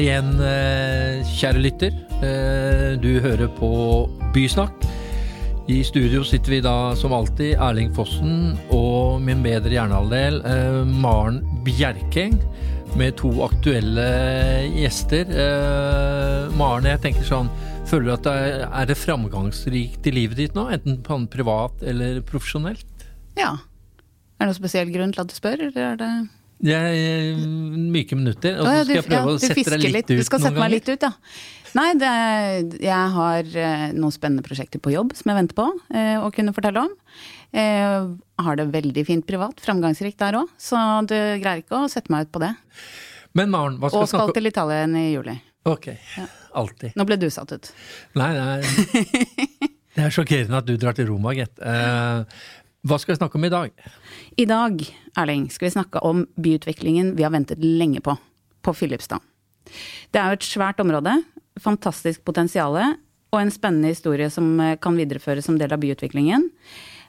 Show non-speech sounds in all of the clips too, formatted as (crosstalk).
Hei igjen, eh, kjære lytter. Eh, Du hører på Bysnakk. I studio sitter vi da som alltid Erling Fossen og min bedre hjernehalvdel eh, Maren Bjerkeng med to aktuelle gjester. Maren, jeg tenker sånn Føler du at det er, er det framgangsrikt i livet ditt nå? Enten privat eller profesjonelt? Ja. Er det noen spesiell grunn til at du spør, eller er det Det er eh, myke minutter, og så skal jeg prøve ja, å sette deg litt ut Du skal sette meg litt ut, ja. Nei, det, jeg har eh, noen spennende prosjekter på jobb som jeg venter på eh, å kunne fortelle om. Eh, har det veldig fint privat, framgangsrikt der òg, så du greier ikke å sette meg ut på det. Men Maren, hva skal Og skal til Italia igjen i juli. Ok, alltid. Nå ble du satt ut. Nei, er, (laughs) det er sjokkerende at du drar til Roma, gitt. Eh, hva skal vi snakke om i dag? I dag, Erling, skal vi snakke om byutviklingen vi har ventet lenge på, på Filipstad. Det er jo et svært område, fantastisk potensial og en spennende historie som eh, kan videreføres som del av byutviklingen.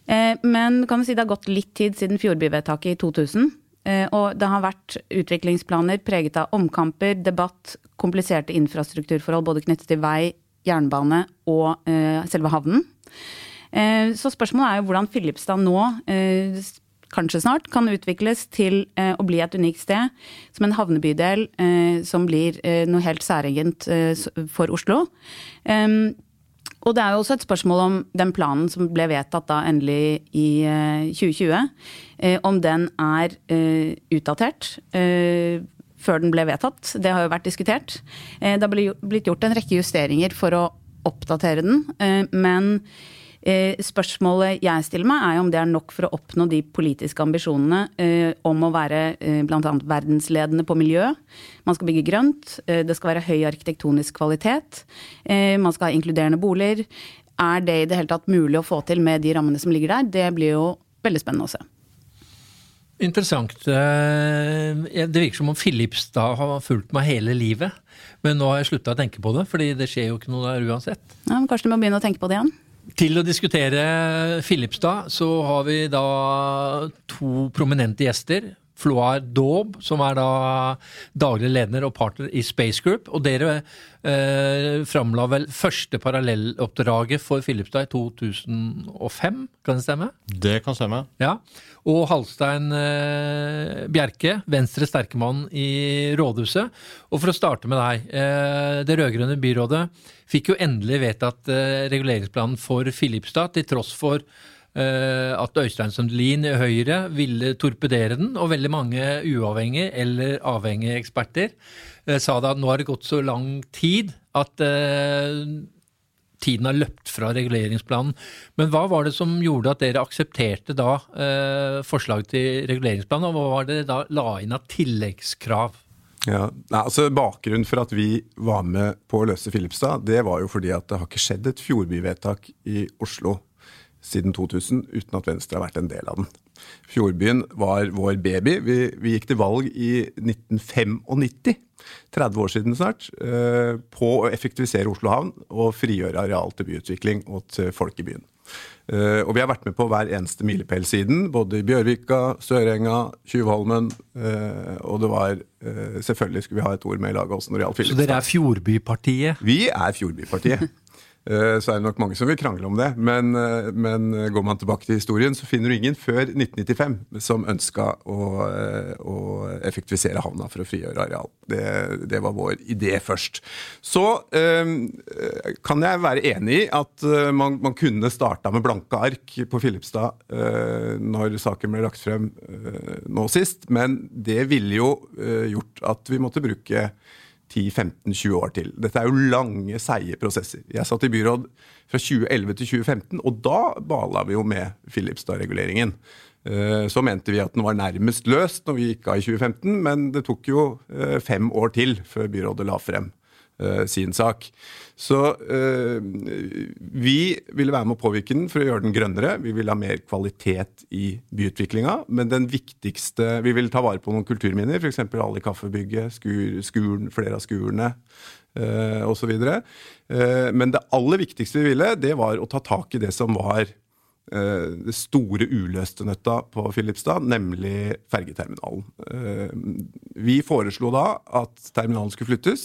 Eh, Men kan si det har gått litt tid siden Fjordbyvedtaket i 2000. eh, Og det har vært utviklingsplaner preget av omkamper, debatt, kompliserte infrastrukturforhold både knyttet til vei, jernbane og selve havnen. Eh, Så spørsmålet er jo hvordan Filipstad nå, eh, kanskje snart, kan utvikles til eh, å bli et unikt sted. Som en havnebydel som blir noe helt særegent for Oslo. Em, og det er jo også et spørsmål om den planen som ble vedtatt da endelig i eh, 2020, eh, om den er utdatert. før den ble vedtatt. Det har jo vært diskutert. Det har blitt gjort en rekke justeringer for å oppdatere den, men spørsmålet jeg stiller meg, er om det er nok for å oppnå de politiske ambisjonene eh, om å være eh, bl.a. verdensledende på miljø. Man skal bygge grønt, eh, det skal være høy arkitektonisk kvalitet, eh, man skal ha inkluderende boliger. Er det i det hele tatt mulig å få til med de rammene som ligger der? Det blir jo veldig spennende å se. Interessant. Eh, Det virker som om Filipstad har fulgt meg hele livet. Men nå har jeg slutta å tenke på det, fordi det skjer jo ikke noe der uansett. Ja, men kanskje du må begynne å tenke på det igjen? Til å diskutere Filipstad så har vi da to prominente gjester. Floar Daub, som er da daglig leder og partner i Space Group. Og dere eh, framla vel første parallelloppdraget for Filipstad i 2005, kan det stemme? Det kan stemme. Ja. Og Halstein eh, Bjerke, Venstre sterkemann i rådhuset. Og for å starte med deg. Eh, det rød-grønne byrådet fikk jo endelig vedtatt eh, reguleringsplanen for Filipstad, til tross for at Øystein Sundelin i Høyre ville torpedere den, og veldig mange uavhengige eller avhengige eksperter eh, sa da at nå har det gått så lang tid at eh, tiden har løpt fra reguleringsplanen. Men hva var det som gjorde at dere aksepterte da eh, forslaget til reguleringsplan, og hva var det da la inn av tilleggskrav? Ja, altså Bakgrunnen for at vi var med på å løse Filipstad, det var jo fordi at det har ikke skjedd et fjordbyvedtak i Oslo siden 2000 uten at Venstre har vært en del av den. Fjordbyen var vår baby. Vi, vi gikk til valg i 1995, 30 år siden snart, eh, på å effektivisere Oslo havn og frigjøre areal til byutvikling og til folk i byen. Eh, og vi har vært med på hver eneste milepæl siden, både i Bjørvika, Sørenga, Tjuvholmen. eh, og det var Selvfølgelig skulle vi ha et ord med i laget også når det gjaldt Så dere er Fjordbypartiet? Vi er Fjordbypartiet. Eh, Så er det nok mange som vil krangle om det, men, eh, men går man tilbake til historien, så finner du ingen før 1995 som ønska å, eh, å effektivisere havna for å frigjøre areal. Det, det var vår idé først. Så eh, kan jeg være enig i at eh, man, man kunne starta med blanke ark på Filipstad eh, når saken ble lagt frem eh, nå sist, men det ville jo eh, gjort at vi måtte bruke 10-15-20 år til. Dette er jo lange, seige prosesser. Jeg satt i byråd fra 2011 til 2015, og da bala vi jo med Filipstad-reguleringen. Eh, Så mente vi at den var nærmest løst når vi gikk av i 2015, men det tok jo eh, fem år til før byrådet la frem sin sak. Så eh, vi ville være med å påvirke den for å gjøre den grønnere. Vi ville ha mer kvalitet i byutviklinga. Men den viktigste Vi vil ta vare på noen kulturminner, f.eks. alle i kaffebygget, skur, skuren, flere av skurene eh, osv. Eh, men det aller viktigste vi ville, det var å ta tak i det som var det store uløste nøtta på Filipstad, nemlig fergeterminalen. Vi foreslo da at terminalen skulle flyttes.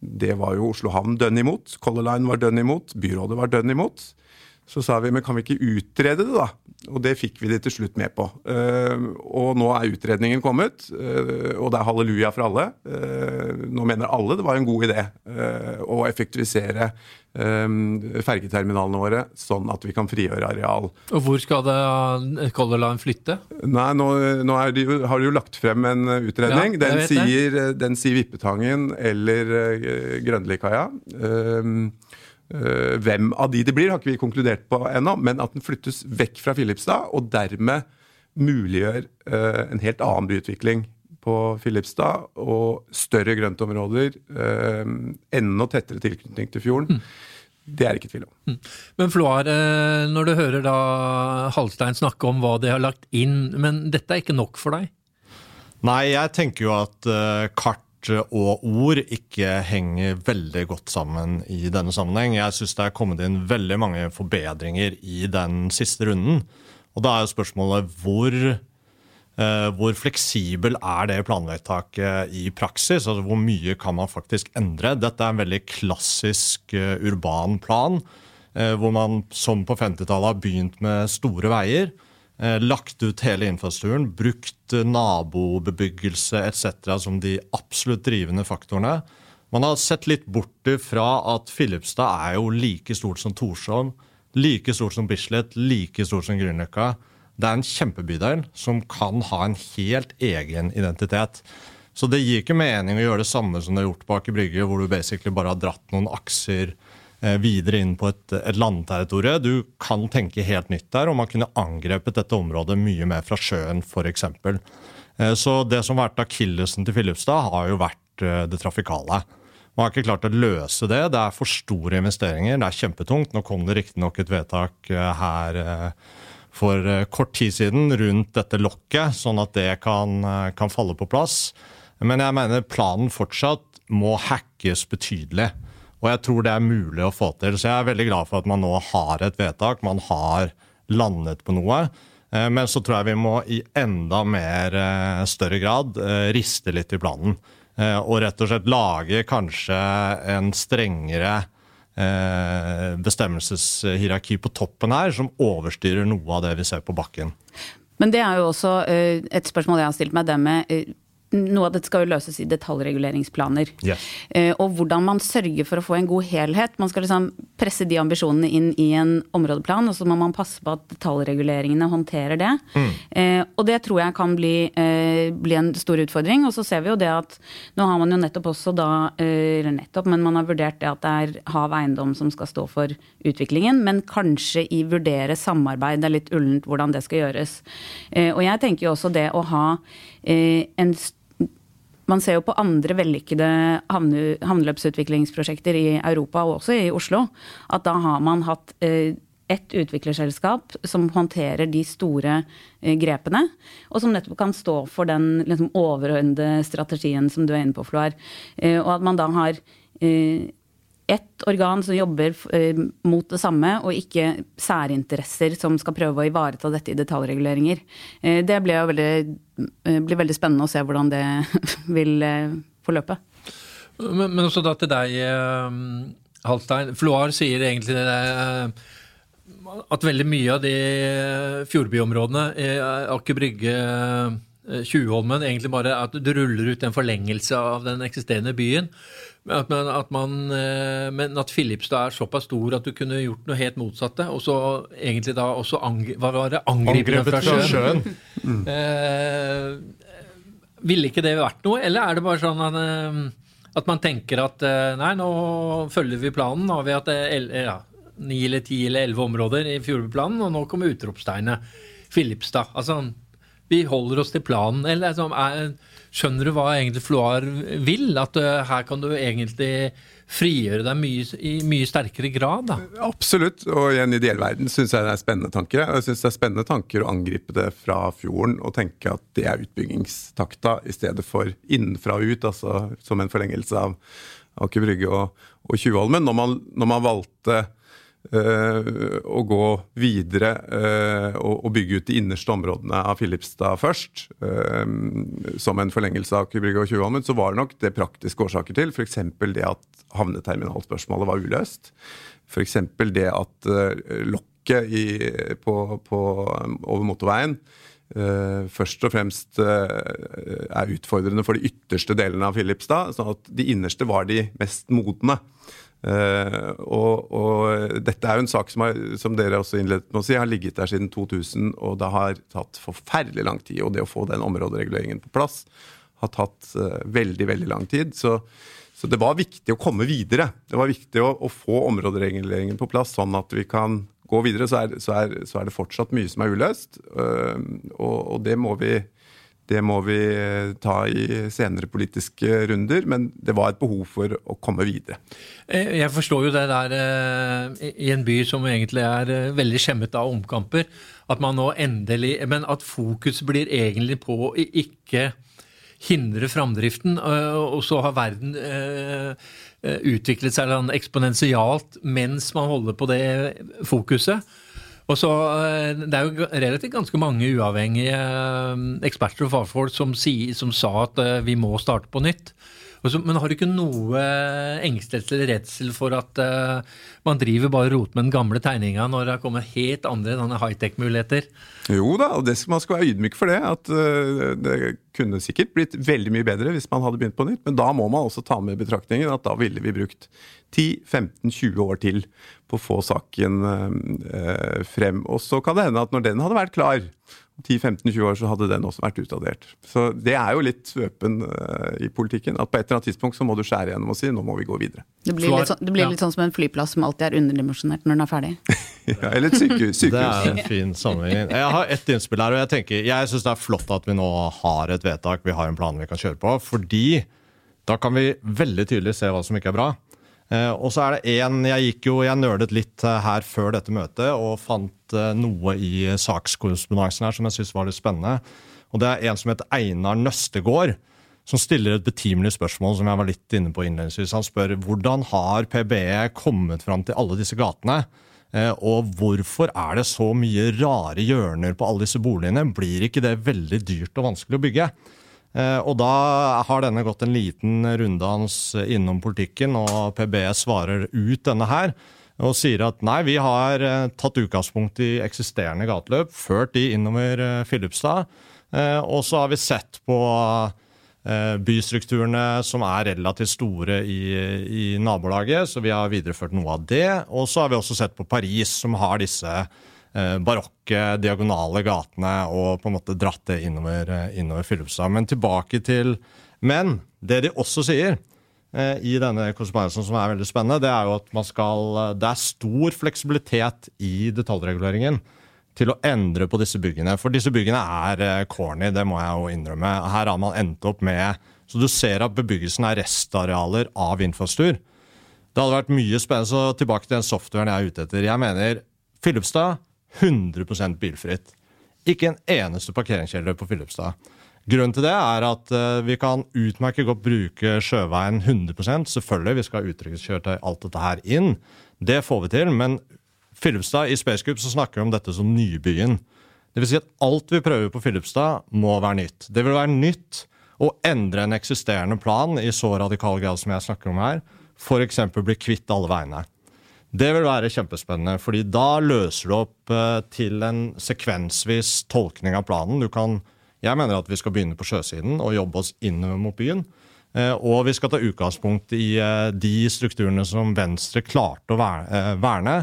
Det var jo Oslo havn dønn imot. Color Line var dønn imot. Byrådet var dønn imot. Så sa vi men kan vi ikke utrede det, da? Og det fikk vi de til slutt med på. Uh, og nå er utredningen kommet, uh, og det er halleluja for alle. Uh, nå mener alle det var en god idé å effektivisere fergeterminalene våre sånn at vi kan frigjøre areal. Og hvor skal det Color Line flytte? Nei, Nå, nå de, har de jo lagt frem en utredning. Ja, den, sier, den, sier, Vippetangen eller Grønlikaia. Uh, hvem av de det blir, har ikke vi konkludert på ennå, men at den flyttes vekk fra Filipstad, og dermed muliggjør uh, en helt annen byutvikling på Filipstad, og større grøntområder, uh, enda tettere tilknytning til fjorden. Mm. Det er ikke tvil om. Mm. Men Floar, når du hører da Halstein snakke om hva de har lagt inn, men dette er ikke nok for deg? Nei, jeg tenker jo at kart og ord ikke henger veldig godt sammen i denne sammenheng. Jeg syns det er kommet inn veldig mange forbedringer i den siste runden. Og da er jo spørsmålet hvor, eh, hvor fleksibel er det planvedtaket i praksis? Altså Hvor mye kan man faktisk endre? Dette er en veldig klassisk uh, urban plan, eh, hvor man som på 50-tallet har begynt med store veier. Eh, lagt ut hele infrastrukturen, brukt nabobebyggelse etc. som de absolutt drivende faktorene. Man har sett litt bort fra at Filipstad er jo like stort som Torshov, like stort som Bislett, like stort som Grünerløkka. Det er en kjempebydel som kan ha en helt egen identitet. Så det gir ikke mening å gjøre det samme som det har gjort på Aker Brygge, hvor du basically bare har dratt noen akser videre inn på et, et landterritorie. Du kan tenke helt nytt der, og man kunne angrepet dette området mye mer fra sjøen f.eks. Eh, så det som har vært akillesen til Filipstad, har jo vært eh, det trafikale. Man har ikke klart å løse det. Det er for store investeringer. Det er kjempetungt. Nå kom det riktignok et vedtak her for kort tid siden rundt dette lokket, sånn at det kan, kan falle på plass. Men jeg mener planen fortsatt må hackes betydelig. Og jeg tror det er mulig å få til. Så jeg er veldig glad for at man nå har et vedtak. Man har landet på noe. Eh, men så tror jeg vi må i enda mer eh, større grad eh, riste litt i planen. Og rett og slett lage kanskje en strengere bestemmelseshierarki på toppen her, som overstyrer noe av det vi ser på bakken. Men det er jo også et spørsmål jeg har stilt meg, det med noe av dette skal jo løses i detaljreguleringsplaner. Yes. Eh, og hvordan man sørger for å få en god helhet. Man skal liksom presse de ambisjonene inn i en områdeplan, og så må man passe på at detaljreguleringene håndterer det. Mm. Eh, og det tror jeg kan bli, eh, bli, en stor utfordring. Og så ser vi jo det at nå har man jo nettopp også da, eller nettopp, men man har vurdert det at det er hav eiendom som skal stå for utviklingen. Men kanskje i vurdere samarbeid. Det er litt ullent hvordan det skal gjøres. Og jeg tenker jo også det å ha en man ser jo på andre vellykkede havneløpsutviklingsprosjekter i Europa, og også i Oslo, at da har man hatt eh, ett utviklerselskap som håndterer de store eh, grepene, og som nettopp kan stå for den liksom, overordnede strategien som du er inne på, Floar. Eh, og at man da har ett organ som jobber eh, mot det samme, og ikke særinteresser som skal prøve å ivareta dette i detaljreguleringer. Eh, det veldig, eh, blir veldig spennende å se hvordan det (laughs) vil forløpe. Men, men også da til deg, Halstein. Floar sier egentlig at veldig mye av de fjordbyområdene, Aker Brygge, Tjuvholmen, egentlig bare at du ruller ut en forlengelse av den eksisterende byen. At man, at man, eh, men at Filipstad er såpass stor at du kunne gjort noe helt motsatte. Og så egentlig da også angri, hva var det? angrepet, fra sjøen. sjøen. Mm. Eh, ville ikke det vært noe, eller er det bare sånn at, eh, at man tenker at eh, nei, nå følger vi planen. Nå har vi hatt ja, ni eller ti eller elleve områder i fjordplanen, og nå kommer utropstegnet Filipstad. Altså, vi holder oss til planen. Eller altså, er, Skjønner du hva egentlig Floar vil? At uh, her kan du egentlig frigjøre deg mye, i mye sterkere grad? Da. Absolutt. Og i en ideell verden syns jeg det er spennende tanker. Jeg syns det er spennende tanker å angripe det fra fjorden og tenke at det er utbyggingstakta i stedet for innenfra og ut, altså som en forlengelse av Aker Brygge og, og Tjuvholmen. Når, når, man valgte å gå videre og, bygge ut de innerste områdene av Filipstad først, som en forlengelse av Aker Brygge og Tjuvholmen, så var det nok det praktiske årsaker til. F.eks. det at havneterminalspørsmålet var uløst. F.eks. det at lokket i, på, på, over motorveien først og fremst er utfordrende for de ytterste delene av Filipstad. sånn at de innerste var de mest modne. Uh, og, og, dette er jo en sak som, har, som, dere også innledet med å si, har ligget der siden 2000, og det har tatt forferdelig lang tid. Og det å få den områdereguleringen på plass har tatt veldig, veldig lang tid. Så, så, det var viktig å komme videre. Det var viktig å, å få områdereguleringen på plass, sånn at vi kan gå videre, så er, så, er, så er, det fortsatt mye som er uløst. Og, og det, må vi, det må vi ta i senere politiske runder, men det var et behov for å komme videre. Eh, jeg forstår jo det der eh, i en by som egentlig er eh, veldig skjemmet av omkamper, at man nå endelig Men at fokus blir egentlig på å ikke hindre framdriften, og så har verden Eh, utviklet seg sånn eksponentialt mens man holder på det fokuset. Og så, eh, Det er jo relativt ganske mange uavhengige eh, eksperter og fagfolk som, si, som sa at vi må starte på nytt. Så, men har du ikke noe engstelse eller redsel for at uh, man driver bare rot med den gamle tegninga når det kommer helt andre high-tech-muligheter? Jo da, og det man skal være ydmyk for det. At uh, det kunne sikkert blitt veldig mye bedre hvis man hadde begynt på nytt. Men da må man også ta med betraktningen at da ville vi brukt 10-15-20 år til på å få saken uh, frem. Og så kan det hende at når den hadde vært klar, 10-15-20 år så hadde den også vært utdatert. Så Det er jo litt svøpen uh, i politikken. At på et eller annet tidspunkt så må du skjære gjennom og si nå må vi gå videre. Det blir, litt, så, det blir litt sånn som en flyplass som alltid er underdimensjonert når den er ferdig. (laughs) ja, eller et sykehus. sykehus. (laughs) Det er en fin sammenheng. Jeg har ett innspill her, og jeg tenker, jeg syns det er flott at vi nå har et vedtak, vi har en plan vi kan kjøre på. Fordi da kan vi veldig tydelig se hva som ikke er bra. Uh, og så er det en, Jeg gikk jo, jeg nølet litt eh, her før dette møtet og fant eh, noe i sakskorrespondansen her som jeg syns var litt spennende. Og Det er en som heter Einar Nøstegård, som stiller et betimelig spørsmål som jeg var litt inne på innledningsvis. Han spør hvordan har PBE kommet fram til alle disse gatene? Og hvorfor er det så mye rare hjørner på alle disse boligene? Blir ikke det veldig dyrt og vanskelig å bygge? Eh, og da har denne gått en liten runddans innom politikken, og PBE svarer ut denne her. Og sier at nei, vi har eh, tatt utgangspunkt i eksisterende gateløp, ført de innover eh, Filipstad. Og så har vi sett på bystrukturene som er relativt store i, i, nabolaget, så vi har videreført noe av det. Og så har vi også sett på Paris, som har disse Eh, barokke, diagonale gatene og på en måte dratt det innover, eh, innover Filipstad. Men tilbake til Men det de også sier eh, i denne korrespondansen som er veldig spennende, det er jo at man skal Det er stor fleksibilitet i detaljreguleringen til å endre på disse byggene. For disse byggene er corny, det må jeg jo innrømme. Her har man endt opp med Så du ser at bebyggelsen er restarealer av infrastruktur. Det hadde vært mye spennende, så tilbake til den softwaren jeg er ute etter. Jeg mener Filipstad 100% bilfritt. Ikke en eneste parkeringskjeller på Filipstad. Grunnen til det er at uh, vi kan utmerket godt bruke sjøveien 100% Selvfølgelig, vi skal ha uttrykkskjøretøy, alt dette her inn. Det får vi til. Men Filipstad, i Space Group så snakker vi om dette som nybyen. Det vil si at alt vi prøver på Filipstad, må være nytt. Det vil være nytt å endre en eksisterende plan i så radikal grad som jeg snakker om her. F.eks. bli kvitt alle veiene. Det vil være kjempespennende, fordi da løser du opp eh, til en sekvensvis tolkning av planen. Du kan, jeg mener at vi skal begynne på sjøsiden og jobbe oss innover mot byen. Eh, og vi skal ta utgangspunkt i eh, de strukturene som Venstre klarte å verne,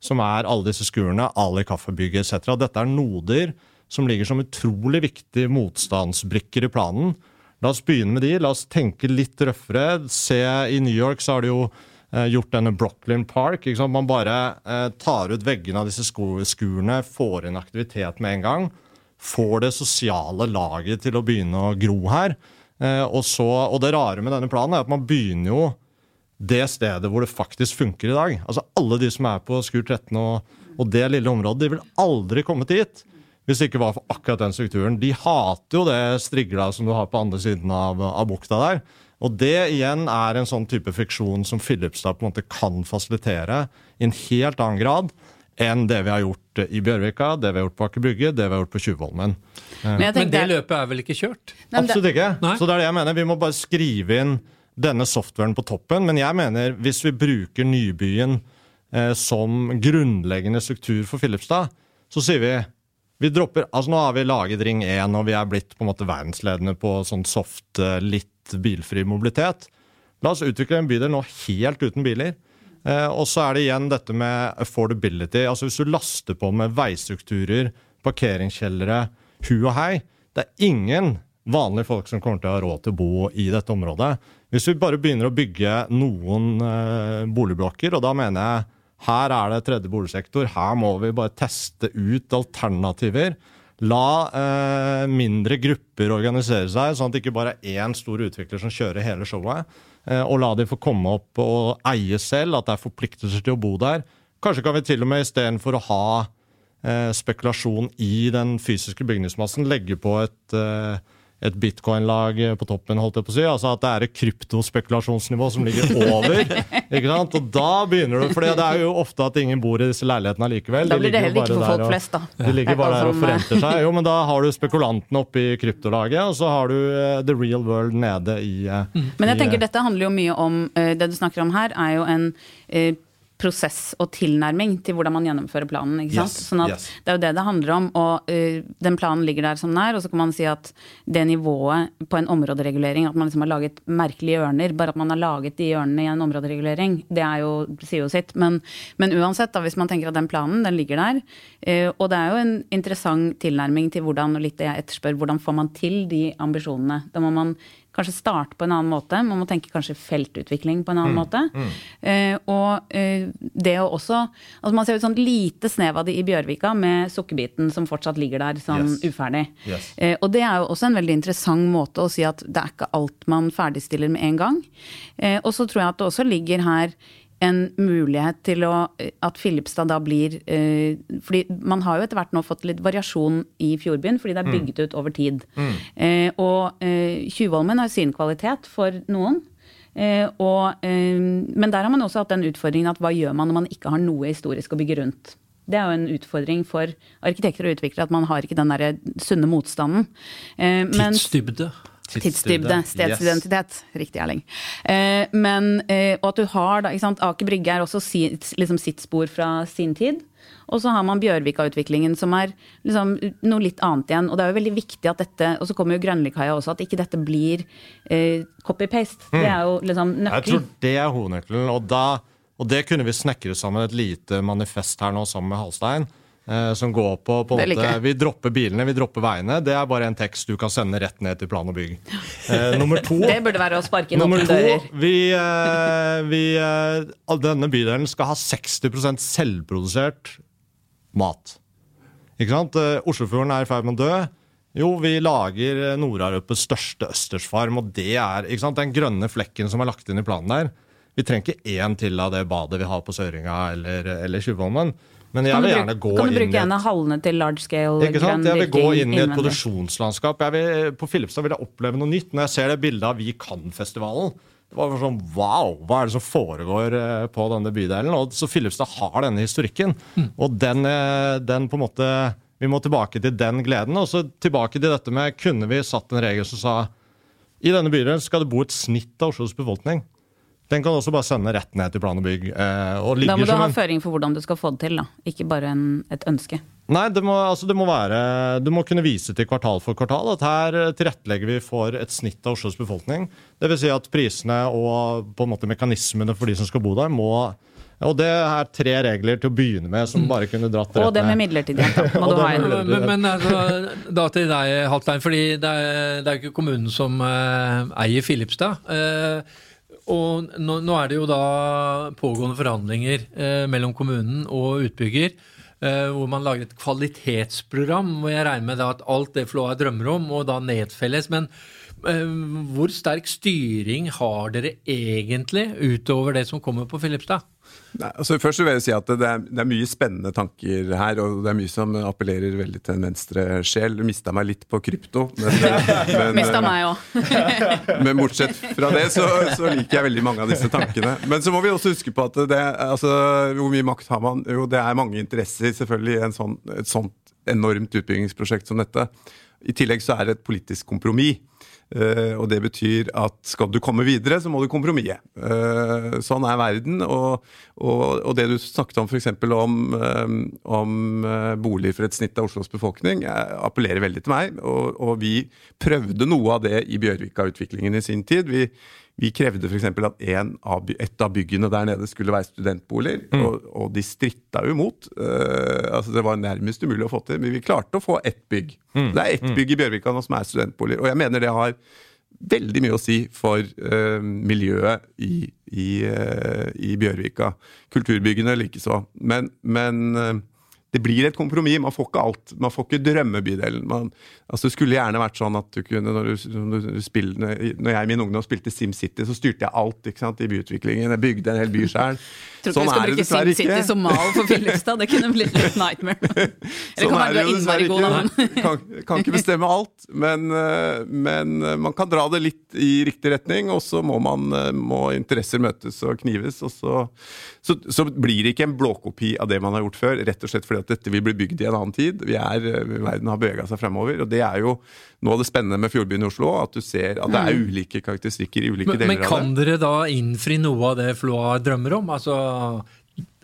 som er alle disse skurene, Ali kaffebygget etc. Dette er noder som ligger som utrolig viktige motstandsbrikker i planen. La oss begynne med de. La oss tenke litt røffere. Se, I New York så har de jo Eh, gjort denne Brooklyn Park. Man bare eh, tar ut veggene av disse skurene, får inn aktivitet med en gang. Får det sosiale laget til å begynne å gro her. Eh, og, så, og det rare med denne planen er at man begynner jo det stedet hvor det faktisk funker i dag. Altså Alle de som er på Skur 13 og, og det lille området, de vil aldri komme dit hvis det ikke var for akkurat den strukturen. De hater jo det strigla som du har på andre siden av, av bukta der. Og det igjen er en sånn type friksjon som Filipstad på en måte kan fasilitere i en helt annen grad enn det vi har gjort i Bjørvika, det vi har gjort på Aker Brygge, det vi har gjort på Tjuvholmen. Men, Men det løpet er vel ikke kjørt? Nei, Absolutt ikke. Nei. Så det er det jeg mener. Vi må bare skrive inn denne softwaren på toppen. Men jeg mener hvis vi bruker Nybyen eh, som grunnleggende struktur for Filipstad, så sier vi vi dropper, altså Nå har vi laget Ring 1, og vi er blitt på en måte verdensledende på sånn soft, eh, litt bilfri mobilitet. La oss utvikle en bydel nå helt uten biler. Eh, og så er det igjen dette med affordability. altså Hvis du laster på med veistrukturer, parkeringskjellere, hu og hei Det er ingen vanlige folk som kommer til å ha råd til å bo i dette området. Hvis vi bare begynner å bygge noen eh, boligblokker, og da mener jeg her er det tredje boligsektor, her må vi bare teste ut alternativer. La eh, mindre grupper organisere seg, sånn at det ikke bare er én stor utvikler som kjører hele showet. Eh, og la de få komme opp og eie selv, at det er forpliktelser til å bo der. Kanskje kan vi til og med istedenfor å ha eh, spekulasjon i den fysiske bygningsmassen, legge på et, eh, et bitcoin-lag på toppen, holdt jeg på å si. Altså at det er et kryptospekulasjonsnivå som ligger over. (laughs) ikke sant? Og da begynner du, for det er jo ofte at ingen bor i disse leilighetene likevel. Da blir det heller ikke for folk og- flest, da. De ligger bare der og eh, seg. Jo, men da har du spekulantene oppe i kryptolaget, og så har du eh, the real world nede i eh, Men jeg i, tenker eh, dette handler jo mye om eh, Det du snakker om her, er jo en eh, prosess og tilnærming til hvordan man gjennomfører planen. ikke sant? Yes, Sånn at yes. Det er jo det det handler om. og uh, Den planen ligger der som den er, og så kan man si at det nivået på en områderegulering, at man liksom har laget merkelige hjørner, bare at man har laget de hjørnene i en områderegulering, det er jo, sier jo sitt. Men, men uansett, da, hvis man tenker at den planen, den ligger der. Uh, og det er jo en interessant tilnærming til hvordan, og litt det jeg etterspør, hvordan får man til de ambisjonene. Da må man kanskje starte på en annen måte. Man må tenke kanskje feltutvikling på en Mm, annen måte. Eh, og eh, det å også altså Man ser jo et sånt lite snev av det i Bjørvika med sukkerbiten som fortsatt ligger der sånn Yes. uferdig. Yes. Eh, og det er jo også en veldig interessant måte å si at det er ikke alt man ferdigstiller med en gang. Eh, og så tror jeg at det også ligger her en mulighet til å, at Filipstad da blir eh, fordi Man har jo etter hvert nå fått litt variasjon i Fjordbyen, fordi det er bygget ut over tid. Eh, og eh, Tjuvholmen har sin kvalitet for noen. Eh, og, eh, men der har man også hatt den utfordringen at hva gjør man når man ikke har noe historisk å bygge rundt? Det er jo en utfordring for arkitekter og utviklere at man har ikke den der sunne motstanden. Eh, mens- Tidsdybde. Stedsidentitet. Yes. Riktig, Erling. Eh, men, eh, og at du har da, Aker Brygge er også si, liksom sitt spor fra sin tid. Og så har man Bjørvika-utviklingen, som er liksom noe litt annet igjen. Og det er jo veldig viktig at dette Og så kommer jo Grønlikaia også, at ikke dette blir eh, copy-paste. Det er jo liksom Jeg tror det er hovednøkkelen. Og, da, og det kunne vi snekre sammen et lite manifest her nå sammen med Halstein. Eh, som går på, på en måte. Vi dropper bilene, vi dropper veiene. Det er bare en tekst du kan sende rett ned til plan og bygg. (laughs) Eh, nummer to Det burde være å sparke inn åpne dører. vi, eh, vi, eh, denne bydelen skal ha 60% selvprodusert mat. Ikke sant? Eh, Oslofjorden er i ferd med å dø. Jo, vi lager eh, Nord-Europas største østersfarm, og det er den grønne flekken som er lagt inn i planen der. Vi trenger ikke én til av det badet vi har på Søringa eller, eller Tjuvholmen. Men jeg Kan du, vil gjerne gå kan du bruke en av hallene til large scale ikke sant? Jeg vil gå inn i et produksjonslandskap. Jeg vil, på Filipstad vil jeg oppleve noe nytt. Når jeg ser det bildet av Vi kan-festivalen, det var sånn wow! Hva er det som foregår eh, på denne bydelen? Og så Filipstad har denne historikken. Og den, eh, den på en måte Vi må tilbake til den gleden. Og så tilbake til dette med Kunne vi satt en regel som sa i denne bydelen skal det bo et snitt av Oslos befolkning. Den kan også bare sende rett ned til plan og bygg. Eh, og Da må du ha en føring for hvordan du skal få det til, da. Ikke bare en, et ønske. Nei, det må, altså det må være Du må kunne vise til kvartal for kvartal at her eh, tilrettelegger vi for et snitt av Oslos befolkning. Dvs. Si at prisene og på en måte mekanismene for de som skal bo der, må Og det er tre regler til å begynne med som bare kunne dratt Og rett det med ned. midlertidighet, da. Må (laughs) Og du ha en. Men, men altså, da til deg, Haltein, fordi det er, det er jo ikke kommunen som eh, eier Filipstad. Eh, og nå, nå er det jo da pågående forhandlinger eh, mellom kommunen og utbygger. eh, hvor man lager et kvalitetsprogram. hvor Jeg regner med at alt det Flåa drømmer om, må da nedfelles. Men Hvor sterk styring har dere egentlig utover det som kommer på Filipstad? Nei, altså først vil jeg si at det er, det er, mye spennende tanker her, og det er mye som appellerer veldig til en venstre sjel. Du mista meg litt på krypto. Men, (laughs) men, mista meg òg. (laughs) men bortsett fra det, så, så, liker jeg veldig mange av disse tankene. Men så må vi også huske på at det, altså, hvor mye makt har man? Jo, det er mange interesser selvfølgelig i sånn, et sånt enormt utbyggingsprosjekt som dette. I tillegg så er det et politisk kompromiss. Uh, og det betyr at skal du komme videre, så må du kompromisse. Uh, sånn er verden. Og, og, og, det du snakket om f.eks. om, um, om boliger bolig for et snitt av Oslos befolkning, appellerer veldig til meg. Og, og vi prøvde noe av det i Bjørvika-utviklingen i sin tid. Vi, vi krevde f.eks. at av, et av byggene der nede skulle være studentboliger, mm. og, og, de stritta jo imot. Uh, altså Det var nærmest umulig å få til, men vi klarte å få ett bygg. Mm. Det er ett mm. bygg i Bjørvika nå som er studentboliger, og jeg mener det har veldig mye å si for uh, miljøet i, i, uh, i, Bjørvika. Kulturbyggene likeså. Men, men det blir et kompromiss. Man får ikke alt. Man får ikke drømmebydelen. Man, altså det skulle gjerne vært sånn at du kunne, når, du, når, du spill, når jeg i min ungdom spilte SimCity, så styrte jeg alt ikke sant, i byutviklingen. Jeg bygde en hel by sjøl. (laughs) Tror ikke sånn vi skal bruke SimCity som mal for Filipstad. Det kunne blitt litt nightmare. (laughs) Eller sånn kan være innmari god, da. kan, kan ikke bestemme alt, men, eh, men, eh, man kan dra det litt i riktig retning, og så må, man, eh, må interesser møtes og knives. Og så, så, så, blir det ikke en blåkopi av det man har gjort før, rett og slett fordi at dette vil bli bygd i en annen tid. Vi er, verden har bevega seg fremover, og det er jo noe av det spennende med Fjordbyen i Oslo. At du ser at det er mm. ulike karakteristikker i ulike men, deler men av det. Men kan dere da innfri noe av det Floa drømmer om? Altså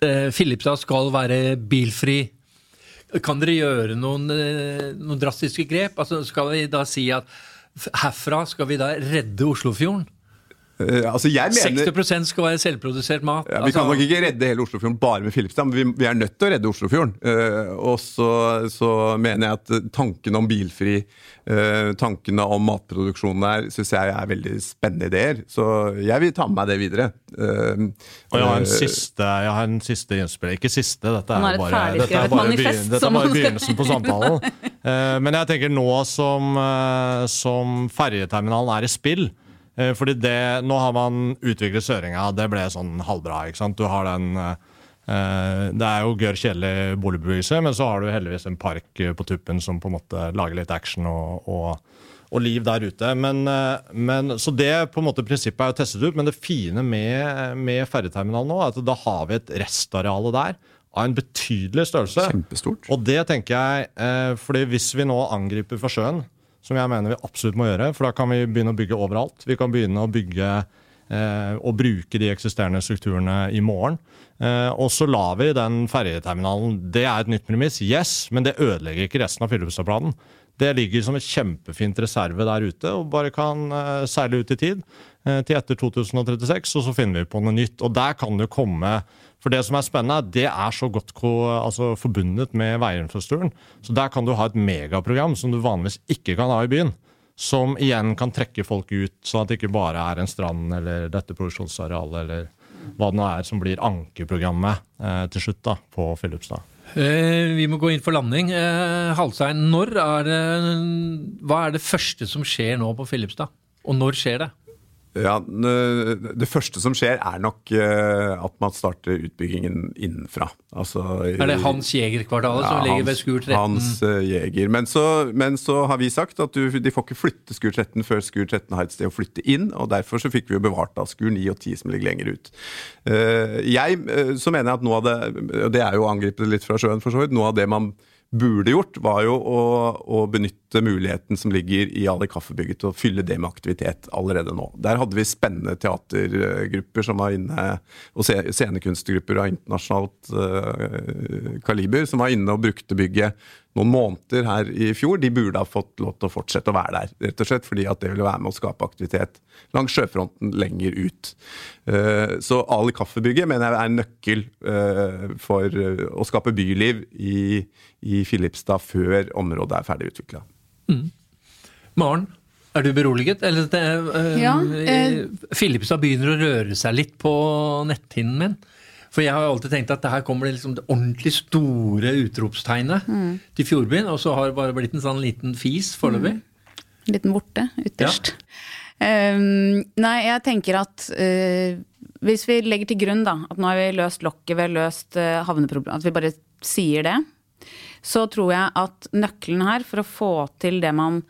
eh, Filipstad skal være bilfri. Kan dere gjøre noen, eh, noen drastiske grep? Altså, skal vi da si at herfra skal vi da redde Oslofjorden? Uh, altså mener, 60% skal være selvprodusert mat. Ja, vi altså, kan nok ikke redde hele Oslofjorden bare med Filipstad, men vi, vi er nødt til å redde Oslofjorden. Uh, og så, så, mener jeg at tankene om bilfri, uh, tankene om matproduksjon der, syns jeg er veldig spennende ideer. Så jeg vil ta med meg det videre. og jeg har en siste, jeg har en siste innspill. Ikke siste, dette er, bare, dette er bare, begyn, dette er bare begynnelsen på samtalen. (laughs) men jeg tenker nå som, som ferjeterminalen er i spill, fordi det, Nå har man utviklet Søringa, det ble sånn halvbra. ikke sant? Du har den eh, Det er jo gørr kjedelig boligbebyggelse, men så har du heldigvis en park på tuppen som på en måte lager litt action og, og, og liv der ute. Men, eh, men, så det på en måte prinsippet er jo testet ut. Men det fine med, med ferjeterminalen nå er at da har vi et restareale der av en betydelig størrelse. Kjempestort. Og det tenker jeg, fordi hvis vi nå angriper for sjøen som jeg mener vi absolutt må gjøre. For da kan vi begynne å bygge overalt. Vi kan begynne å bygge eh, og bruke de eksisterende strukturene i morgen. Eh, og så lar vi den ferjeterminalen Det er et nytt premiss, yes, men det ødelegger ikke resten av Filipstadplanen. Det ligger som et kjempefint reserve der ute og bare kan eh, seile ut i tid. Eh, til etter 2036, og så finner vi på noe nytt. Og der kan det komme for det som er spennende, det er så godt altså, forbundet med veiinfrastrukturen. Så der kan du ha et megaprogram som du vanligvis ikke kan ha i byen. Som igjen kan trekke folk ut, sånn at det ikke bare er en strand eller dette produksjonsarealet eller hva det nå er som blir ankerprogrammet eh, til slutt da, på Filipstad. Eh, vi må gå inn for landing. Eh, når er det, hva er det første som skjer nå på Filipstad? Og når skjer det? Ja, Det første som skjer, er nok eh, at man starter utbyggingen innenfra. Altså, er det Hans Jeger-kvartalet ja, som ligger ved Skur 13? Hans uh, Jeger. Men så, men så, har vi sagt at du, de får ikke flytte Skur 13 før Skur 13 har et sted å flytte inn. og Derfor så fikk vi jo bevart da Skur 9 og 10 som ligger lenger ut. Uh, jeg så mener jeg at noe av det, og det er jo å angripe det litt fra sjøen for så vidt, noe av det man burde gjort, var jo å, å, benytte muligheten som ligger i Ali Kaffebygget til å fylle det med aktivitet allerede nå. Der hadde vi spennende teatergrupper som var inne, og scenekunstgrupper av internasjonalt uh, kaliber som var inne og brukte bygget noen måneder her i fjor, de burde ha fått lov til å fortsette å være der. Rett og slett fordi at det ville være med å skape aktivitet langs sjøfronten lenger ut. Eh, så Ali Kaffebygget mener jeg er en nøkkel eh, for eh, å skape byliv i, i Filipstad før området er ferdig utvikla. Mm. Maren, er du beroliget? Eller det, øh, ja, øh, Filipstad begynner å røre seg litt på netthinnen min. For jeg har alltid tenkt at det her kommer det, liksom det ordentlig store utropstegnet mm. til Fjordbyen, og så har det bare blitt en sånn liten fis foreløpig. Mm. En liten vorte ytterst. Um, nei, jeg tenker at uh, hvis vi legger til grunn da, at nå har vi løst lokket, vi har løst uh, havneproblemet, at vi bare sier det, så tror jeg at nøkkelen her for å få til det man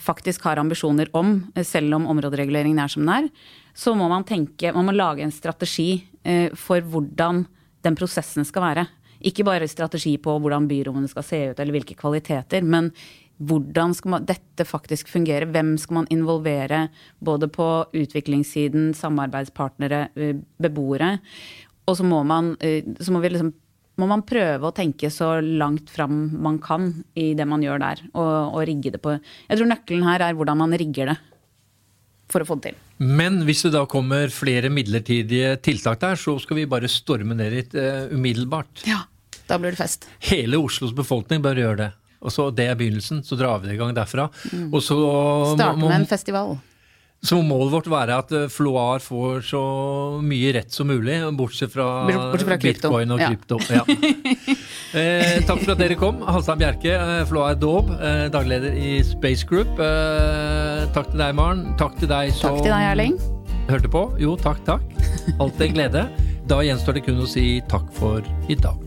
faktisk har ambisjoner om, selv om områdereguleringen er som den er, så må man tenke, man må lage en strategi uh, for hvordan den prosessen skal være. Ikke bare strategi på hvordan byrommene skal se ut eller hvilke kvaliteter, men hvordan skal man, dette faktisk fungere? Hvem skal man involvere? Både på utviklingssiden, samarbeidspartnere, eh, beboere. Og så må man, eh, så må liksom, må man prøve å tenke så langt fram man kan i det man gjør der, og, og rigge det på Jeg tror nøkkelen her er hvordan man rigger det for å få det til. Men hvis det da kommer flere midlertidige tiltak der, så skal vi bare storme ned dit uh, umiddelbart. Ja, da blir det fest. Hele Oslos befolkning bør gjøre det. Og så Det er begynnelsen, så drar vi det i gang derfra. Mm. Og så Starte med en festival. Så må målet vårt være at eh, Floar får så mye rett som mulig, bortsett fra, bortsett fra bitcoin og krypto. Ja. (laughs) eh, takk for at dere kom. Halstein Bjerke, eh, Floar Daub, eh, dagleder i Space Group. Eh, takk til deg, Maren. Takk til deg som Takk til deg, Erling. hørte på. Jo, takk, takk. Alltid en glede. Da gjenstår det kun å si takk for i dag.